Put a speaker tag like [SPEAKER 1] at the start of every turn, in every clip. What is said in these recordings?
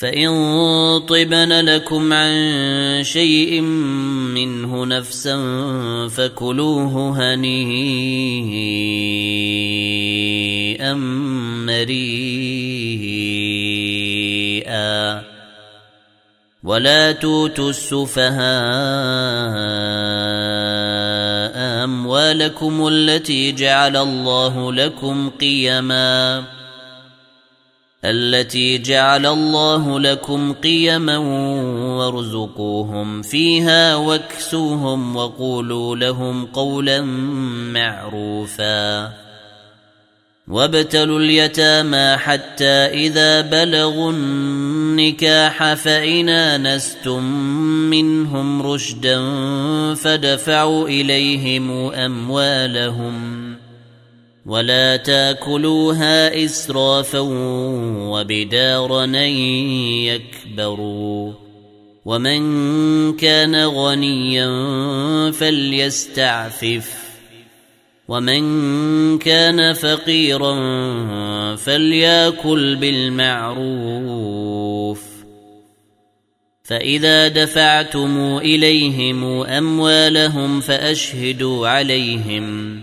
[SPEAKER 1] فإن طبن لكم عن شيء منه نفسا فكلوه هنيئا مريئا ولا توتوا السفهاء أموالكم التي جعل الله لكم قيماً التي جعل الله لكم قيما وارزقوهم فيها واكسوهم وقولوا لهم قولا معروفا. وابتلوا اليتامى حتى إذا بلغوا النكاح فإن آنستم منهم رشدا فدفعوا إليهم أموالهم. ولا تاكلوها إسرافا وبدارا يكبروا. ومن كان غنيا فليستعفف. ومن كان فقيرا فليأكل بالمعروف. فإذا دفعتم إليهم أموالهم فأشهدوا عليهم.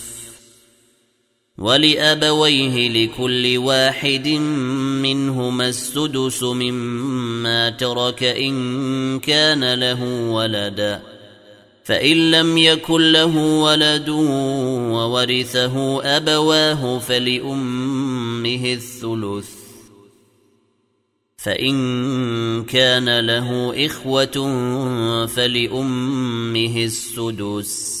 [SPEAKER 1] ولأبويه لكل واحد منهما السدس مما ترك إن كان له ولدا فإن لم يكن له ولد وورثه أبواه فلأمه الثلث. فإن كان له إخوة فلأمه السدس.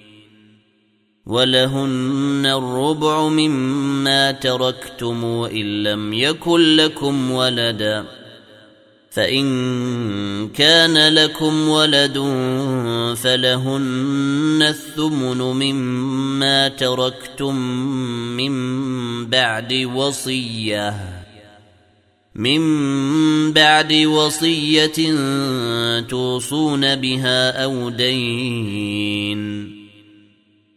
[SPEAKER 1] ولهن الربع مما تركتم إن لم يكن لكم ولدا فإن كان لكم ولد فلهن الثمن مما تركتم من بعد وصية من بعد وصية توصون بها أو دين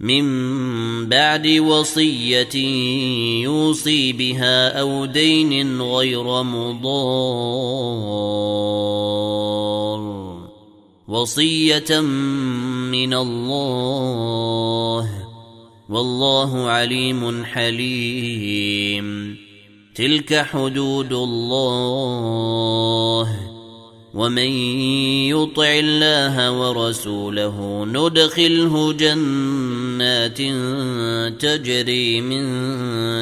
[SPEAKER 1] من بعد وصية يوصي بها أو دين غير مضار. وصية من الله. والله عليم حليم. تلك حدود الله. ومن يطع الله ورسوله ندخله جنات تجري من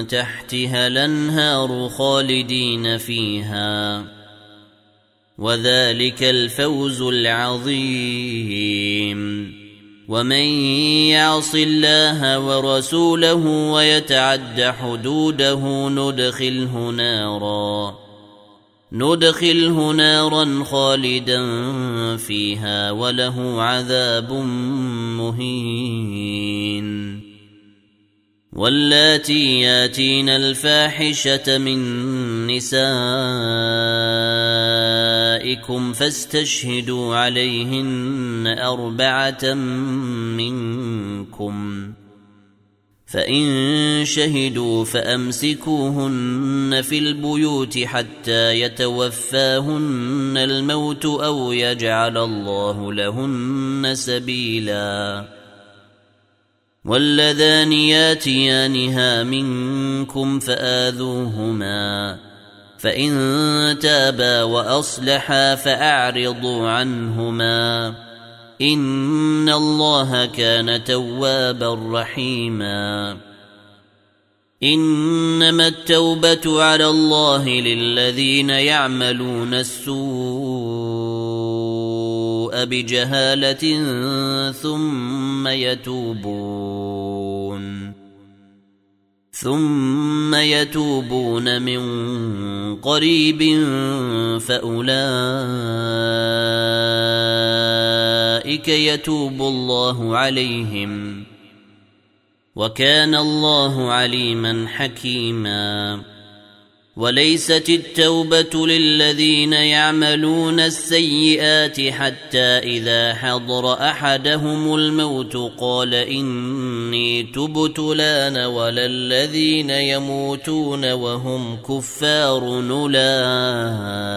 [SPEAKER 1] تحتها الانهار خالدين فيها وذلك الفوز العظيم ومن يعص الله ورسوله ويتعد حدوده ندخله نارا ندخله نارا خالدا فيها وله عذاب مهين. واللاتي ياتين الفاحشة من نسائكم فاستشهدوا عليهن أربعة منكم. فإن شهدوا فأمسكوهن في البيوت حتى يتوفاهن الموت أو يجعل الله لهن سبيلا. واللذان ياتيانها منكم فآذوهما. فإن تابا وأصلحا فأعرضوا عنهما. ان الله كان توابا رحيما. انما التوبه على الله للذين يعملون السوء بجهاله ثم يتوبون. ثم يتوبون من قريب فاولئك يتوب الله عليهم وكان الله عليما حكيما وليست التوبة للذين يعملون السيئات حتى إذا حضر أحدهم الموت قال إني تبت لأن ولا الذين يموتون وهم كفار أولئك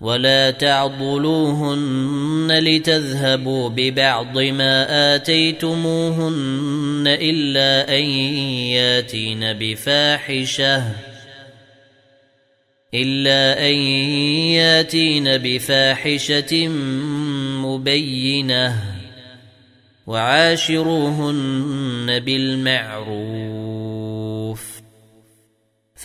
[SPEAKER 1] ولا تعضلوهن لتذهبوا ببعض ما اتيتموهن الا ان ياتين بفاحشه إلا أن ياتين بفاحشة مبينة وعاشروهن بالمعروف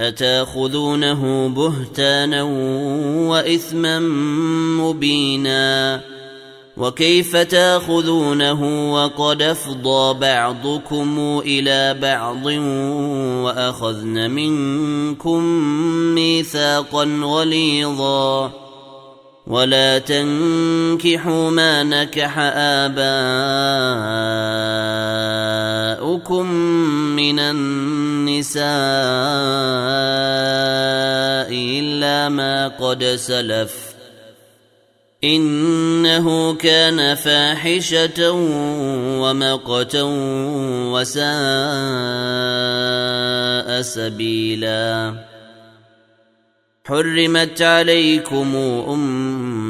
[SPEAKER 1] أتأخذونه بهتانا وإثما مبيناً وكيف تأخذونه وقد أفضى بعضكم إلى بعض وأخذن منكم ميثاقا غليظا ولا تنكحوا ما نكح اباؤكم من النساء إلا ما قد سلف إنه كان فاحشة ومقتا وساء سبيلا حرمت عليكم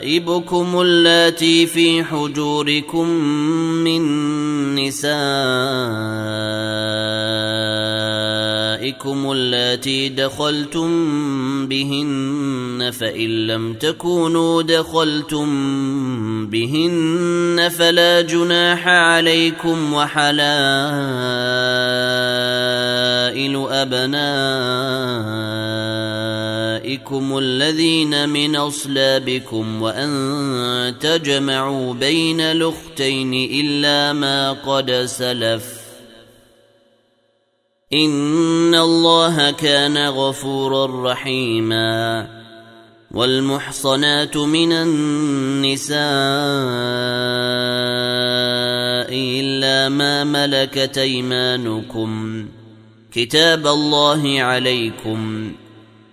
[SPEAKER 1] وربائبكم اللاتي في حجوركم من نسائكم اللاتي دخلتم بهن فإن لم تكونوا دخلتم بهن فلا جناح عليكم وحلائل أبنائكم الذين من أصلابكم وأن تجمعوا بين الأختين إلا ما قد سلف إن الله كان غفورا رحيما والمحصنات من النساء إلا ما ملكت أيمانكم كتاب الله عليكم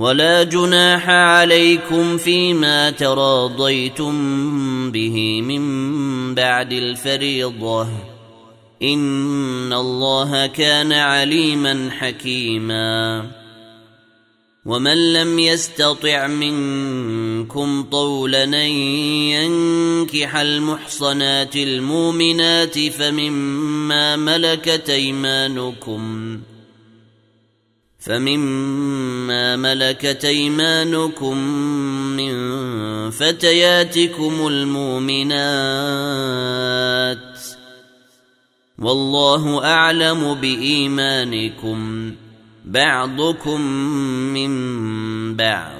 [SPEAKER 1] ولا جناح عليكم فيما تراضيتم به من بعد الفريضة. إن الله كان عليما حكيما. ومن لم يستطع منكم طولا أن ينكح المحصنات المؤمنات فمما ملكت أيمانكم فمما ملكت ايمانكم من فتياتكم المؤمنات والله اعلم بايمانكم بعضكم من بعض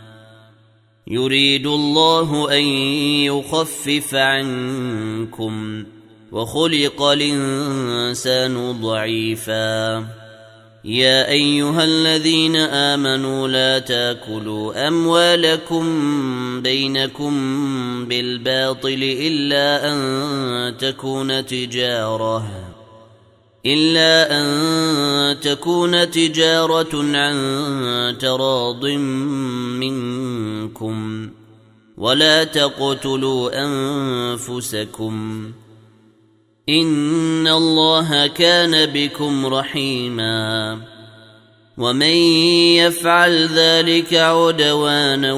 [SPEAKER 1] يريد الله أن يخفف عنكم وخلق الإنسان ضعيفا. يا أيها الذين آمنوا لا تأكلوا أموالكم بينكم بالباطل إلا أن تكون تجارة. إلا أن تكون تجارة عن تراض منكم ولا تقتلوا أنفسكم. إن الله كان بكم رحيما. ومن يفعل ذلك عدوانا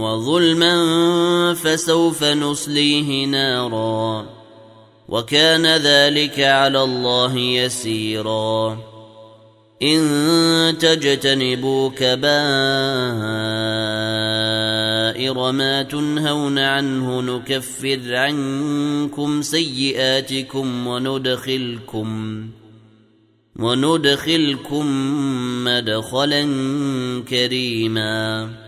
[SPEAKER 1] وظلما فسوف نصليه ناراً. وكان ذلك على الله يسيرا. إن تجتنبوا كبائر ما تنهون عنه نكفر عنكم سيئاتكم وندخلكم وندخلكم مدخلا كريما.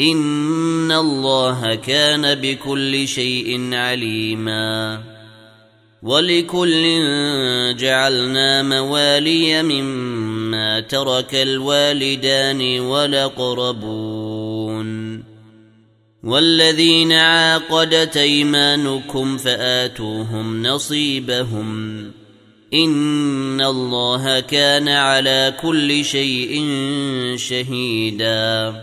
[SPEAKER 1] ان الله كان بكل شيء عليما ولكل جعلنا موالي مما ترك الوالدان والاقربون والذين عاقدت ايمانكم فاتوهم نصيبهم ان الله كان على كل شيء شهيدا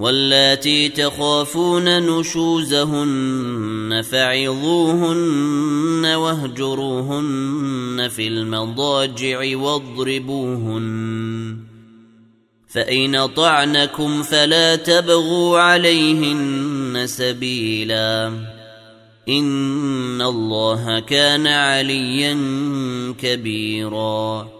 [SPEAKER 1] واللاتي تخافون نشوزهن فعظوهن واهجروهن في المضاجع واضربوهن فإن طعنكم فلا تبغوا عليهن سبيلا إن الله كان عليا كبيراً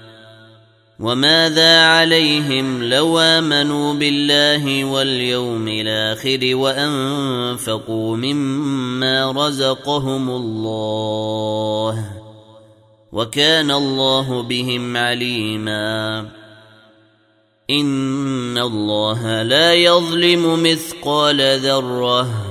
[SPEAKER 1] وماذا عليهم لو آمنوا بالله واليوم الآخر وأنفقوا مما رزقهم الله وكان الله بهم عليما. إن الله لا يظلم مثقال ذرة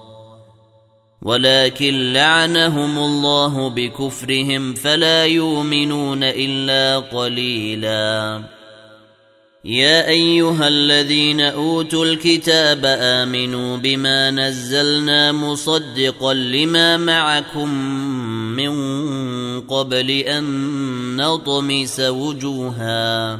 [SPEAKER 1] ولكن لعنهم الله بكفرهم فلا يؤمنون إلا قليلا. يا أيها الذين أوتوا الكتاب آمنوا بما نزلنا مصدقا لما معكم من قبل أن نطمس وجوها.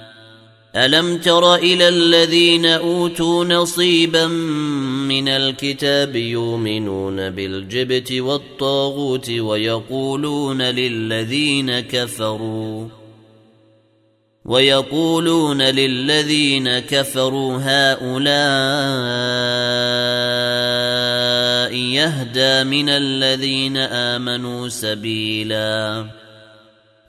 [SPEAKER 1] ألم تر إلى الذين أوتوا نصيبا من الكتاب يؤمنون بالجبت والطاغوت ويقولون للذين كفروا ويقولون للذين كفروا هؤلاء يهدى من الذين آمنوا سبيلا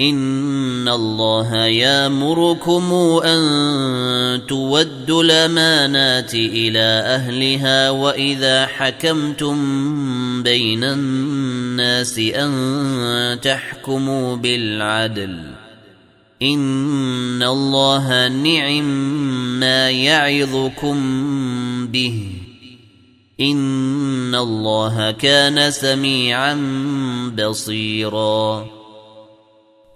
[SPEAKER 1] ان الله يامركم ان تودوا الامانات إلى اهلها واذا حكمتم بين الناس ان تحكموا بالعدل ان الله نعم ما يعظكم به ان الله كان سميعا بصيرا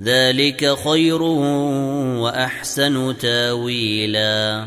[SPEAKER 1] ذلك خير وأحسن تاويلا.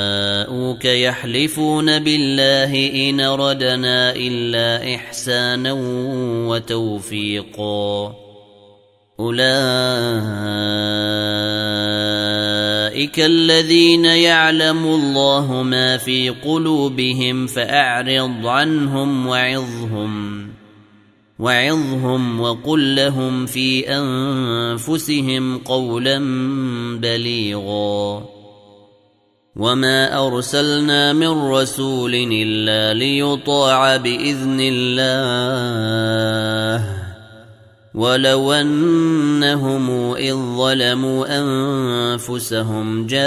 [SPEAKER 1] جاءوك يحلفون بالله إن ردنا إلا إحسانا وتوفيقا. أولئك الذين يعلم الله ما في قلوبهم فأعرض عنهم وعظهم وعظهم وقل لهم في أنفسهم قولا بليغا. وما ارسلنا من رسول الا ليطاع باذن الله ولو انهم اذ ظلموا انفسهم جاءوك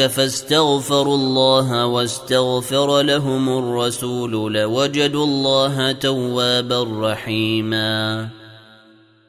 [SPEAKER 1] فاستغفروا الله واستغفر لهم الرسول لوجدوا الله توابا رحيما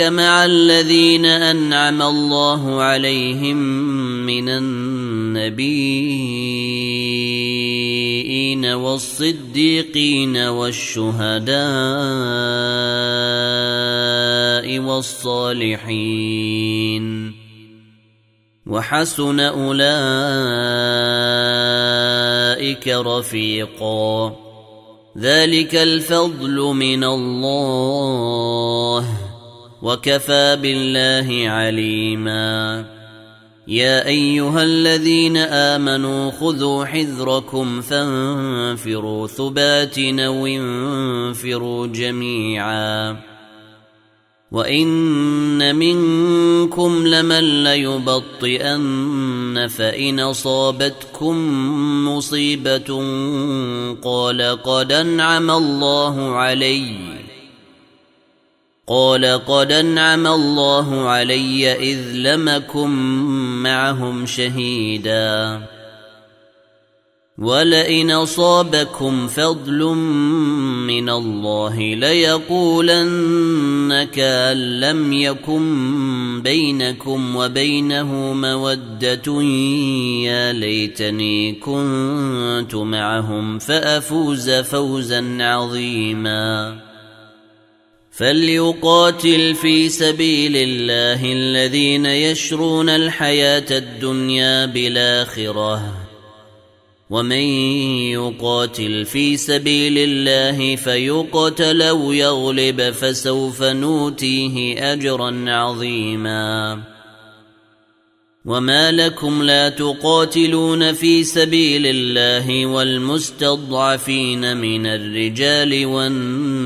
[SPEAKER 1] مع الذين أنعم الله عليهم من النبيين والصديقين والشهداء والصالحين وحسن أولئك رفيقا ذلك الفضل من الله وكفى بالله عليما. يا أيها الذين آمنوا خذوا حذركم فانفروا ثبات أو انفروا جميعا. وإن منكم لمن ليبطئن فإن أصابتكم مصيبة قال قد أنعم الله علي. قال قد أنعم الله علي إذ لمكم معهم شهيدا. ولئن أصابكم فضل من الله ليقولن كان لم يكن بينكم وبينه مودة. يا ليتني كنت معهم فأفوز فوزا عظيما. فليقاتل في سبيل الله الذين يشرون الحياة الدنيا بالآخرة. ومن يقاتل في سبيل الله فيقتل أو يغلب فسوف نوتيه أجرا عظيما. وما لكم لا تقاتلون في سبيل الله والمستضعفين من الرجال والنساء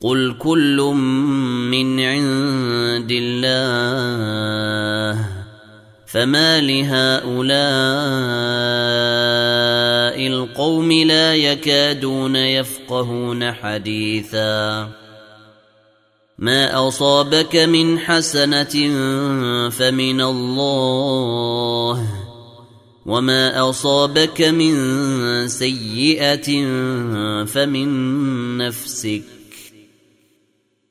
[SPEAKER 1] قل كل من عند الله فما لهؤلاء القوم لا يكادون يفقهون حديثا ما اصابك من حسنه فمن الله وما اصابك من سيئه فمن نفسك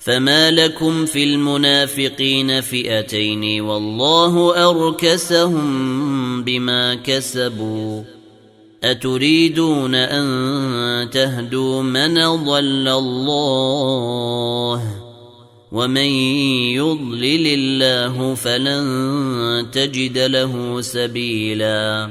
[SPEAKER 1] فما لكم في المنافقين فئتين والله اركسهم بما كسبوا اتريدون ان تهدوا من ضل الله ومن يضلل الله فلن تجد له سبيلا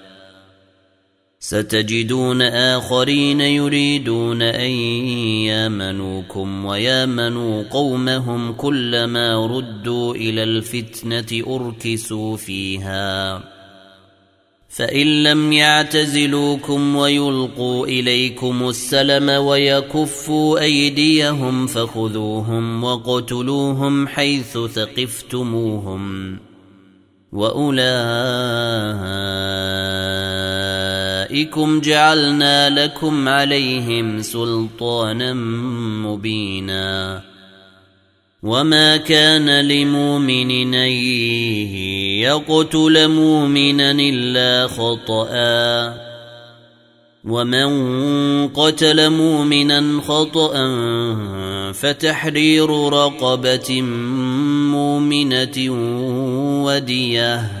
[SPEAKER 1] ستجدون آخرين يريدون أن يامنوكم ويامنوا قومهم كلما ردوا إلى الفتنة أركسوا فيها. فإن لم يعتزلوكم ويلقوا إليكم السلم ويكفوا أيديهم فخذوهم وقتلوهم حيث ثقفتموهم. واولئكم جعلنا لكم عليهم سلطانا مبينا. وما كان لمؤمن أن يقتل مؤمنا إلا خطأ. ومن قتل مؤمنا خطأ فتحرير رقبة مؤمنة ودية.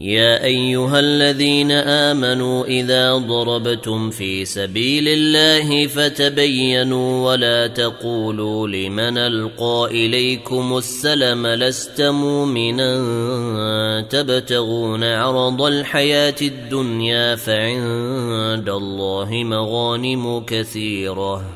[SPEAKER 1] يا أيها الذين آمنوا إذا ضربتم في سبيل الله فتبينوا ولا تقولوا لمن ألقى إليكم السلم لست مؤمنا تبتغون عرض الحياة الدنيا فعند الله مغانم كثيرة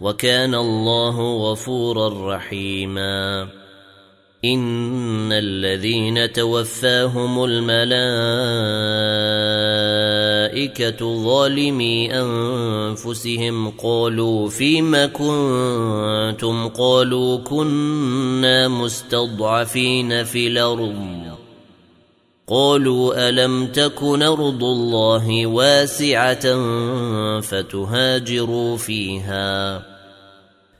[SPEAKER 1] وكان الله غفورا رحيما. إن الذين توفاهم الملائكة ظالمي أنفسهم قالوا فيم كنتم؟ قالوا كنا مستضعفين في الأرض. قالوا ألم تكن أرض الله واسعة فتهاجروا فيها؟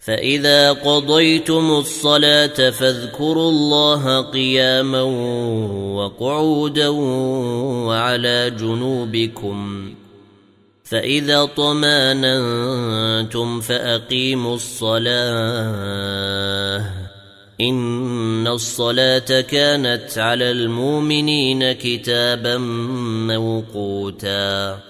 [SPEAKER 1] فإذا قضيتم الصلاة فاذكروا الله قياما وقعودا وعلى جنوبكم. فإذا طمأننتم فأقيموا الصلاة. إن الصلاة كانت على المؤمنين كتابا موقوتا.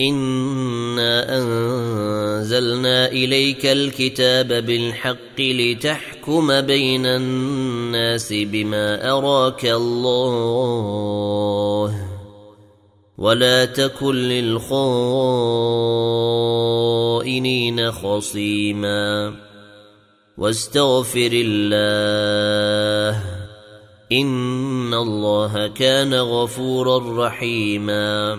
[SPEAKER 1] انا انزلنا اليك الكتاب بالحق لتحكم بين الناس بما اراك الله ولا تكن للخائنين خصيما واستغفر الله ان الله كان غفورا رحيما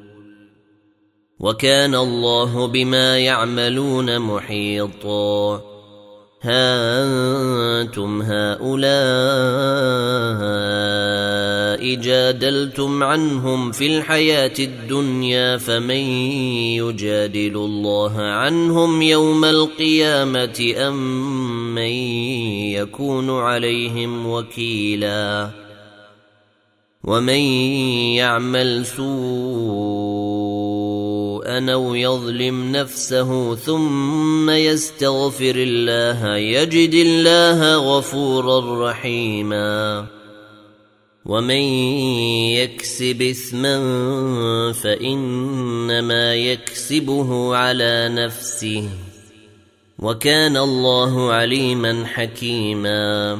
[SPEAKER 1] وكان الله بما يعملون محيطا ها أنتم هؤلاء جادلتم عنهم في الحياة الدنيا فمن يجادل الله عنهم يوم القيامة أم من يكون عليهم وكيلا؟ ومن يعمل سوءا أو يظلم نفسه ثم يستغفر الله يجد الله غفورا رحيما. ومن يكسب إثما فإنما يكسبه على نفسه. وكان الله عليما حكيما.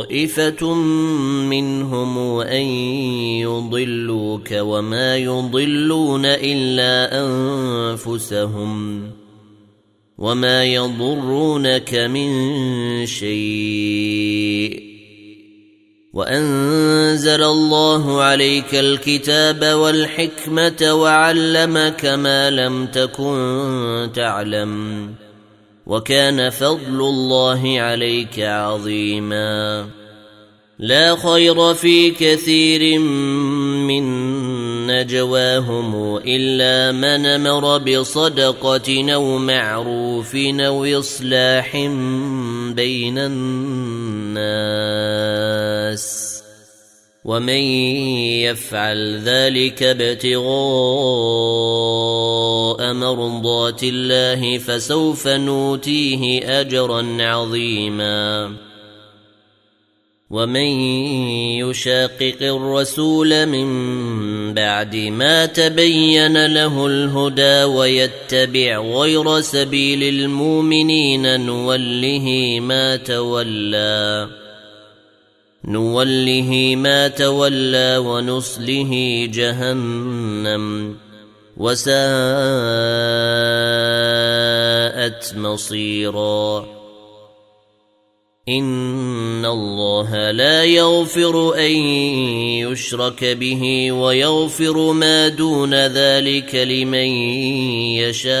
[SPEAKER 1] طائفة منهم أن يضلوك وما يضلون إلا أنفسهم وما يضرونك من شيء وانزل الله عليك الكتاب والحكمه وعلمك ما لم تكن تعلم وكان فضل الله عليك عظيما. لا خير في كثير من نجواهم إلا من أمر بصدقة أو معروف أو إصلاح بين الناس. ومن يفعل ذلك ابتغاء مرضات الله فسوف نوتيه أجرا عظيما. ومن يشاقق الرسول من بعد ما تبين له الهدى ويتبع غير سبيل المؤمنين نوله ما تولى. نوله ما تولى ونصله جهنم وساءت مصيرا. إن الله لا يغفر أن يشرك به ويغفر ما دون ذلك لمن يشاء.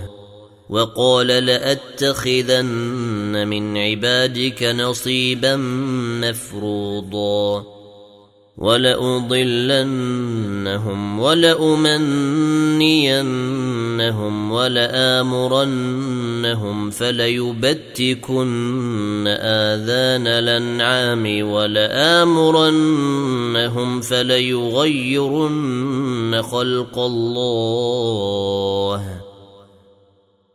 [SPEAKER 1] وقال لأتخذن من عبادك نصيبا مفروضا ولأضلنهم ولأمنينهم ولآمرنهم فليبتكن آذان الأنعام ولآمرنهم فليغيرن خلق الله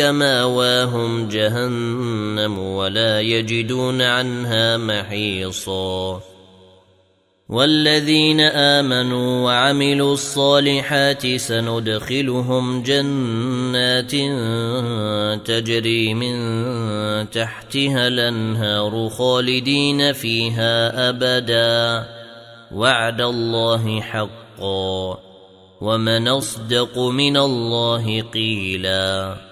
[SPEAKER 1] ماواهم جهنم ولا يجدون عنها محيصا. والذين امنوا وعملوا الصالحات سندخلهم جنات تجري من تحتها الانهار خالدين فيها ابدا. وعد الله حقا. ومن اصدق من الله قيلا.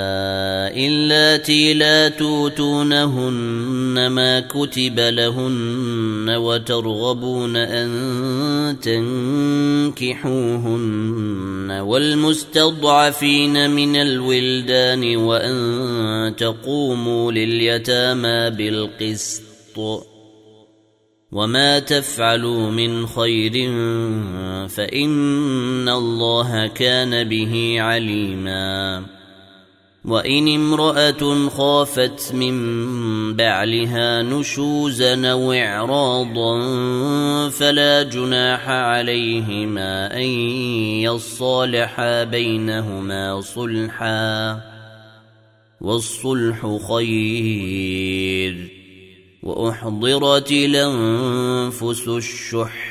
[SPEAKER 1] اللاتي لا توتونهن ما كتب لهن وترغبون ان تنكحوهن والمستضعفين من الولدان وان تقوموا لليتامى بالقسط وما تفعلوا من خير فان الله كان به عليما وإن امرأة خافت من بعلها نشوزا أو إعراضا فلا جناح عليهما أن يصالحا بينهما صلحا والصلح خير وأحضرت الأنفس الشح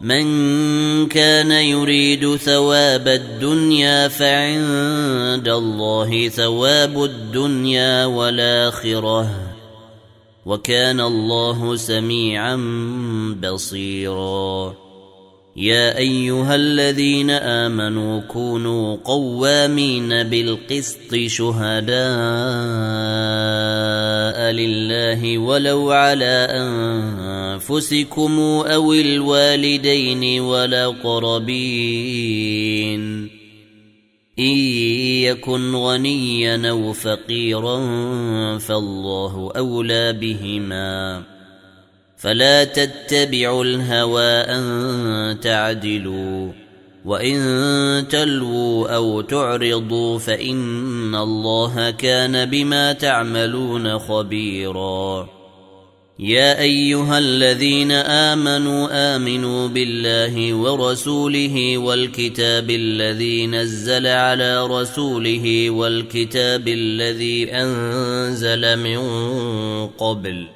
[SPEAKER 1] من كان يريد ثواب الدنيا فعند الله ثواب الدنيا والآخرة. وكان الله سميعا بصيرا. يا أيها الذين آمنوا كونوا قوامين بالقسط شهداء. لله ولو على انفسكم أو الوالدين والاقربين ان يكن غنيا أو فقيرا فالله اولى بهما فلا تتبعوا الهوى ان تعدلوا وان تلووا أو تعرضوا فان الله كان بما تعملون خبيرا. يا ايها الذين امنوا امنوا بالله ورسوله والكتاب الذي نزل على رسوله والكتاب الذي انزل من قبل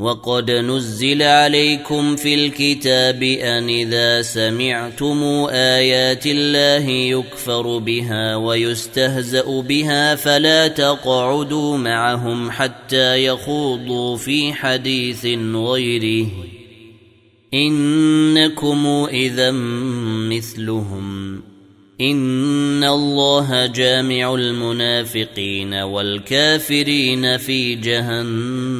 [SPEAKER 1] وقد نزل عليكم في الكتاب أن إذا سمعتم آيات الله يكفر بها ويستهزأ بها فلا تقعدوا معهم حتى يخوضوا في حديث غيره. إنكم إذا مثلهم. إن الله جامع المنافقين والكافرين في جهنم.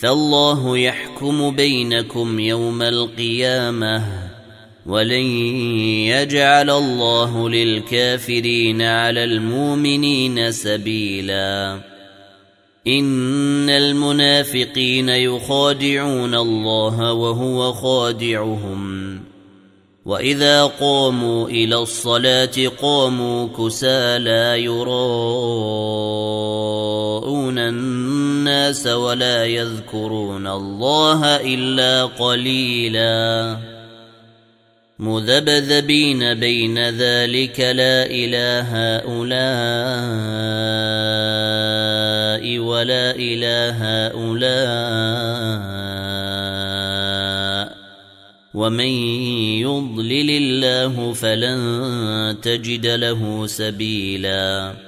[SPEAKER 1] فالله يحكم بينكم يوم القيامة ولن يجعل الله للكافرين على المؤمنين سبيلا. إن المنافقين يخادعون الله وهو خادعهم. وإذا قاموا إلى الصلاة قاموا كسى لا يراءون الناس ولا يذكرون الله إلا قليلا. مذبذبين بين ذلك لا إله هؤلاء ولا إله هؤلاء. ومن يضلل الله فلن تجد له سبيلا.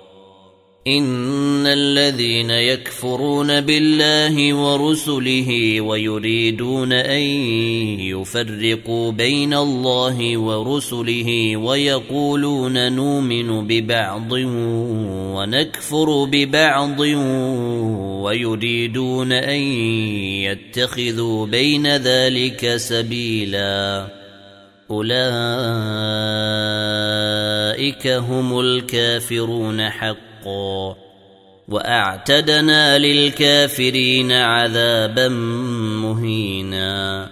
[SPEAKER 1] ان الذين يكفرون بالله ورسله ويريدون ان يفرقوا بين الله ورسله ويقولون نؤمن ببعض ونكفر ببعض ويريدون ان يتخذوا بين ذلك سبيلا اولئك هم الكافرون حقا حقا. وأعتدنا للكافرين عذابا مهينا.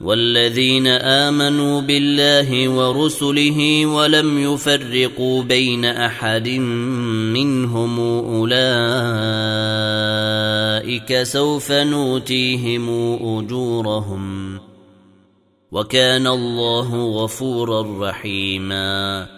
[SPEAKER 1] والذين آمنوا بالله ورسله ولم يفرقوا بين أحد منهم أولئك سوف نوتيهم أجورهم. وكان الله غفورا رحيما.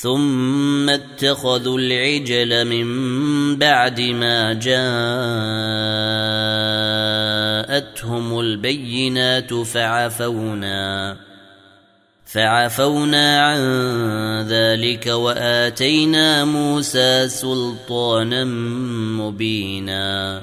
[SPEAKER 1] ثم اتخذوا العجل من بعد ما جاءتهم البينات فعفونا فعفونا عن ذلك وآتينا موسى سلطانا مبينا.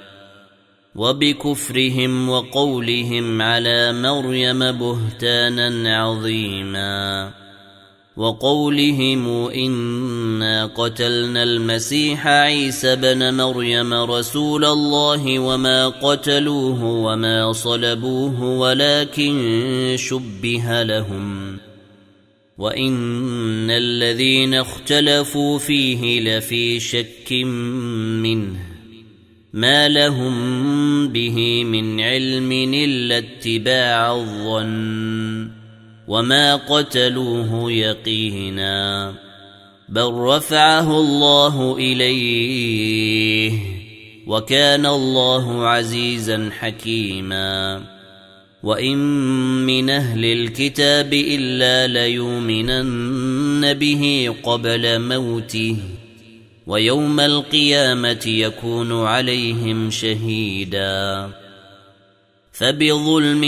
[SPEAKER 1] وبكفرهم وقولهم على مريم بهتانا عظيما وقولهم إنا قتلنا المسيح عيسى بن مريم رسول الله وما قتلوه وما صلبوه ولكن شبه لهم وإن الذين اختلفوا فيه لفي شك منه ما لهم به من علم الا اتباع الظن وما قتلوه يقينا بل رفعه الله اليه وكان الله عزيزا حكيما وان من أهل الكتاب الا ليؤمنن به قبل موته ويوم القيامة يكون عليهم شهيدا. فبظلم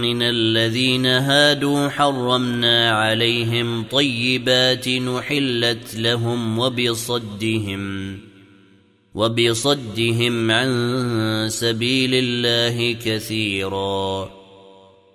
[SPEAKER 1] من الذين هادوا حرمنا عليهم طيبات نحلت لهم وبصدهم وبصدهم عن سبيل الله كثيرا.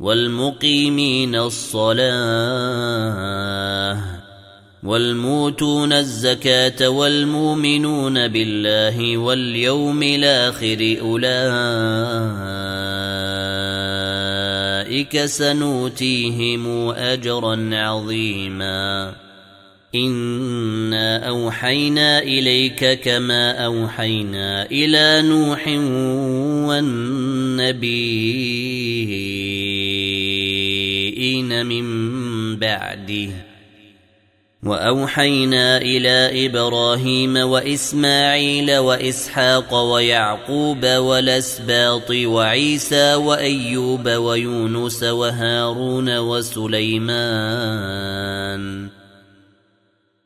[SPEAKER 1] والمقيمين الصلاة والموتون الزكاة والمؤمنون بالله واليوم الآخر أولئك سنوتيهم أجرا عظيما إنا أوحينا إليك كما أوحينا إلى نوح والنبيين من بعده واوحينا إلى إبراهيم واسماعيل واسحاق ويعقوب والاسباط وعيسى وايوب ويونس وهارون وسليمان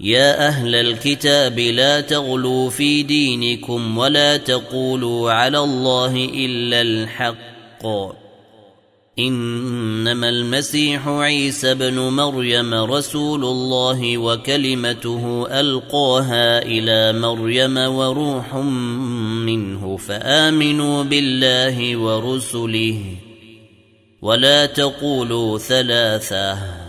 [SPEAKER 1] يا أهل الكتاب لا تغلوا في دينكم ولا تقولوا على الله إلا الحق. إنما المسيح عيسى بن مريم رسول الله وكلمته ألقاها إلى مريم وروح منه فآمنوا بالله ورسله. ولا تقولوا ثلاثة.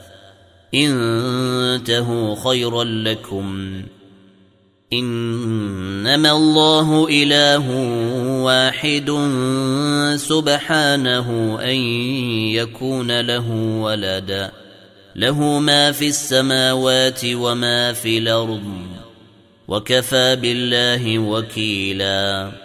[SPEAKER 1] انتهوا خيرا لكم. إنما الله إله واحد سبحانه أن يكون له ولدا له ما في السماوات وما في الأرض. وكفى بالله وكيلا.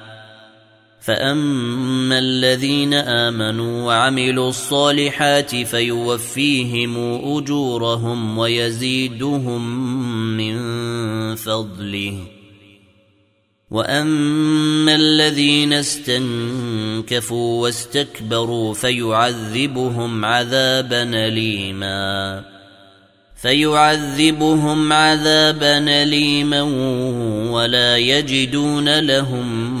[SPEAKER 1] فاما الذين امنوا وعملوا الصالحات فيوفيهم اجورهم ويزيدهم من فضله واما الذين استنكفوا واستكبروا فيعذبهم عذابا اليما فيعذبهم عذابا اليما ولا يجدون لهم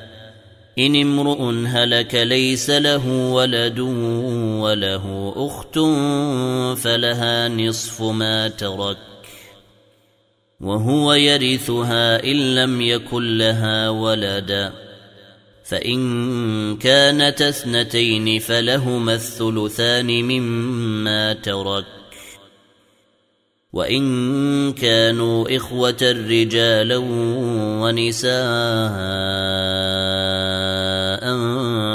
[SPEAKER 1] إن امرؤ هلك ليس له ولد وله أخت فلها نصف ما ترك وهو يرثها إن لم يكن لها ولد فإن كانت اثنتين فلهما الثلثان مما ترك وإن كانوا إخوة رجالا ونساء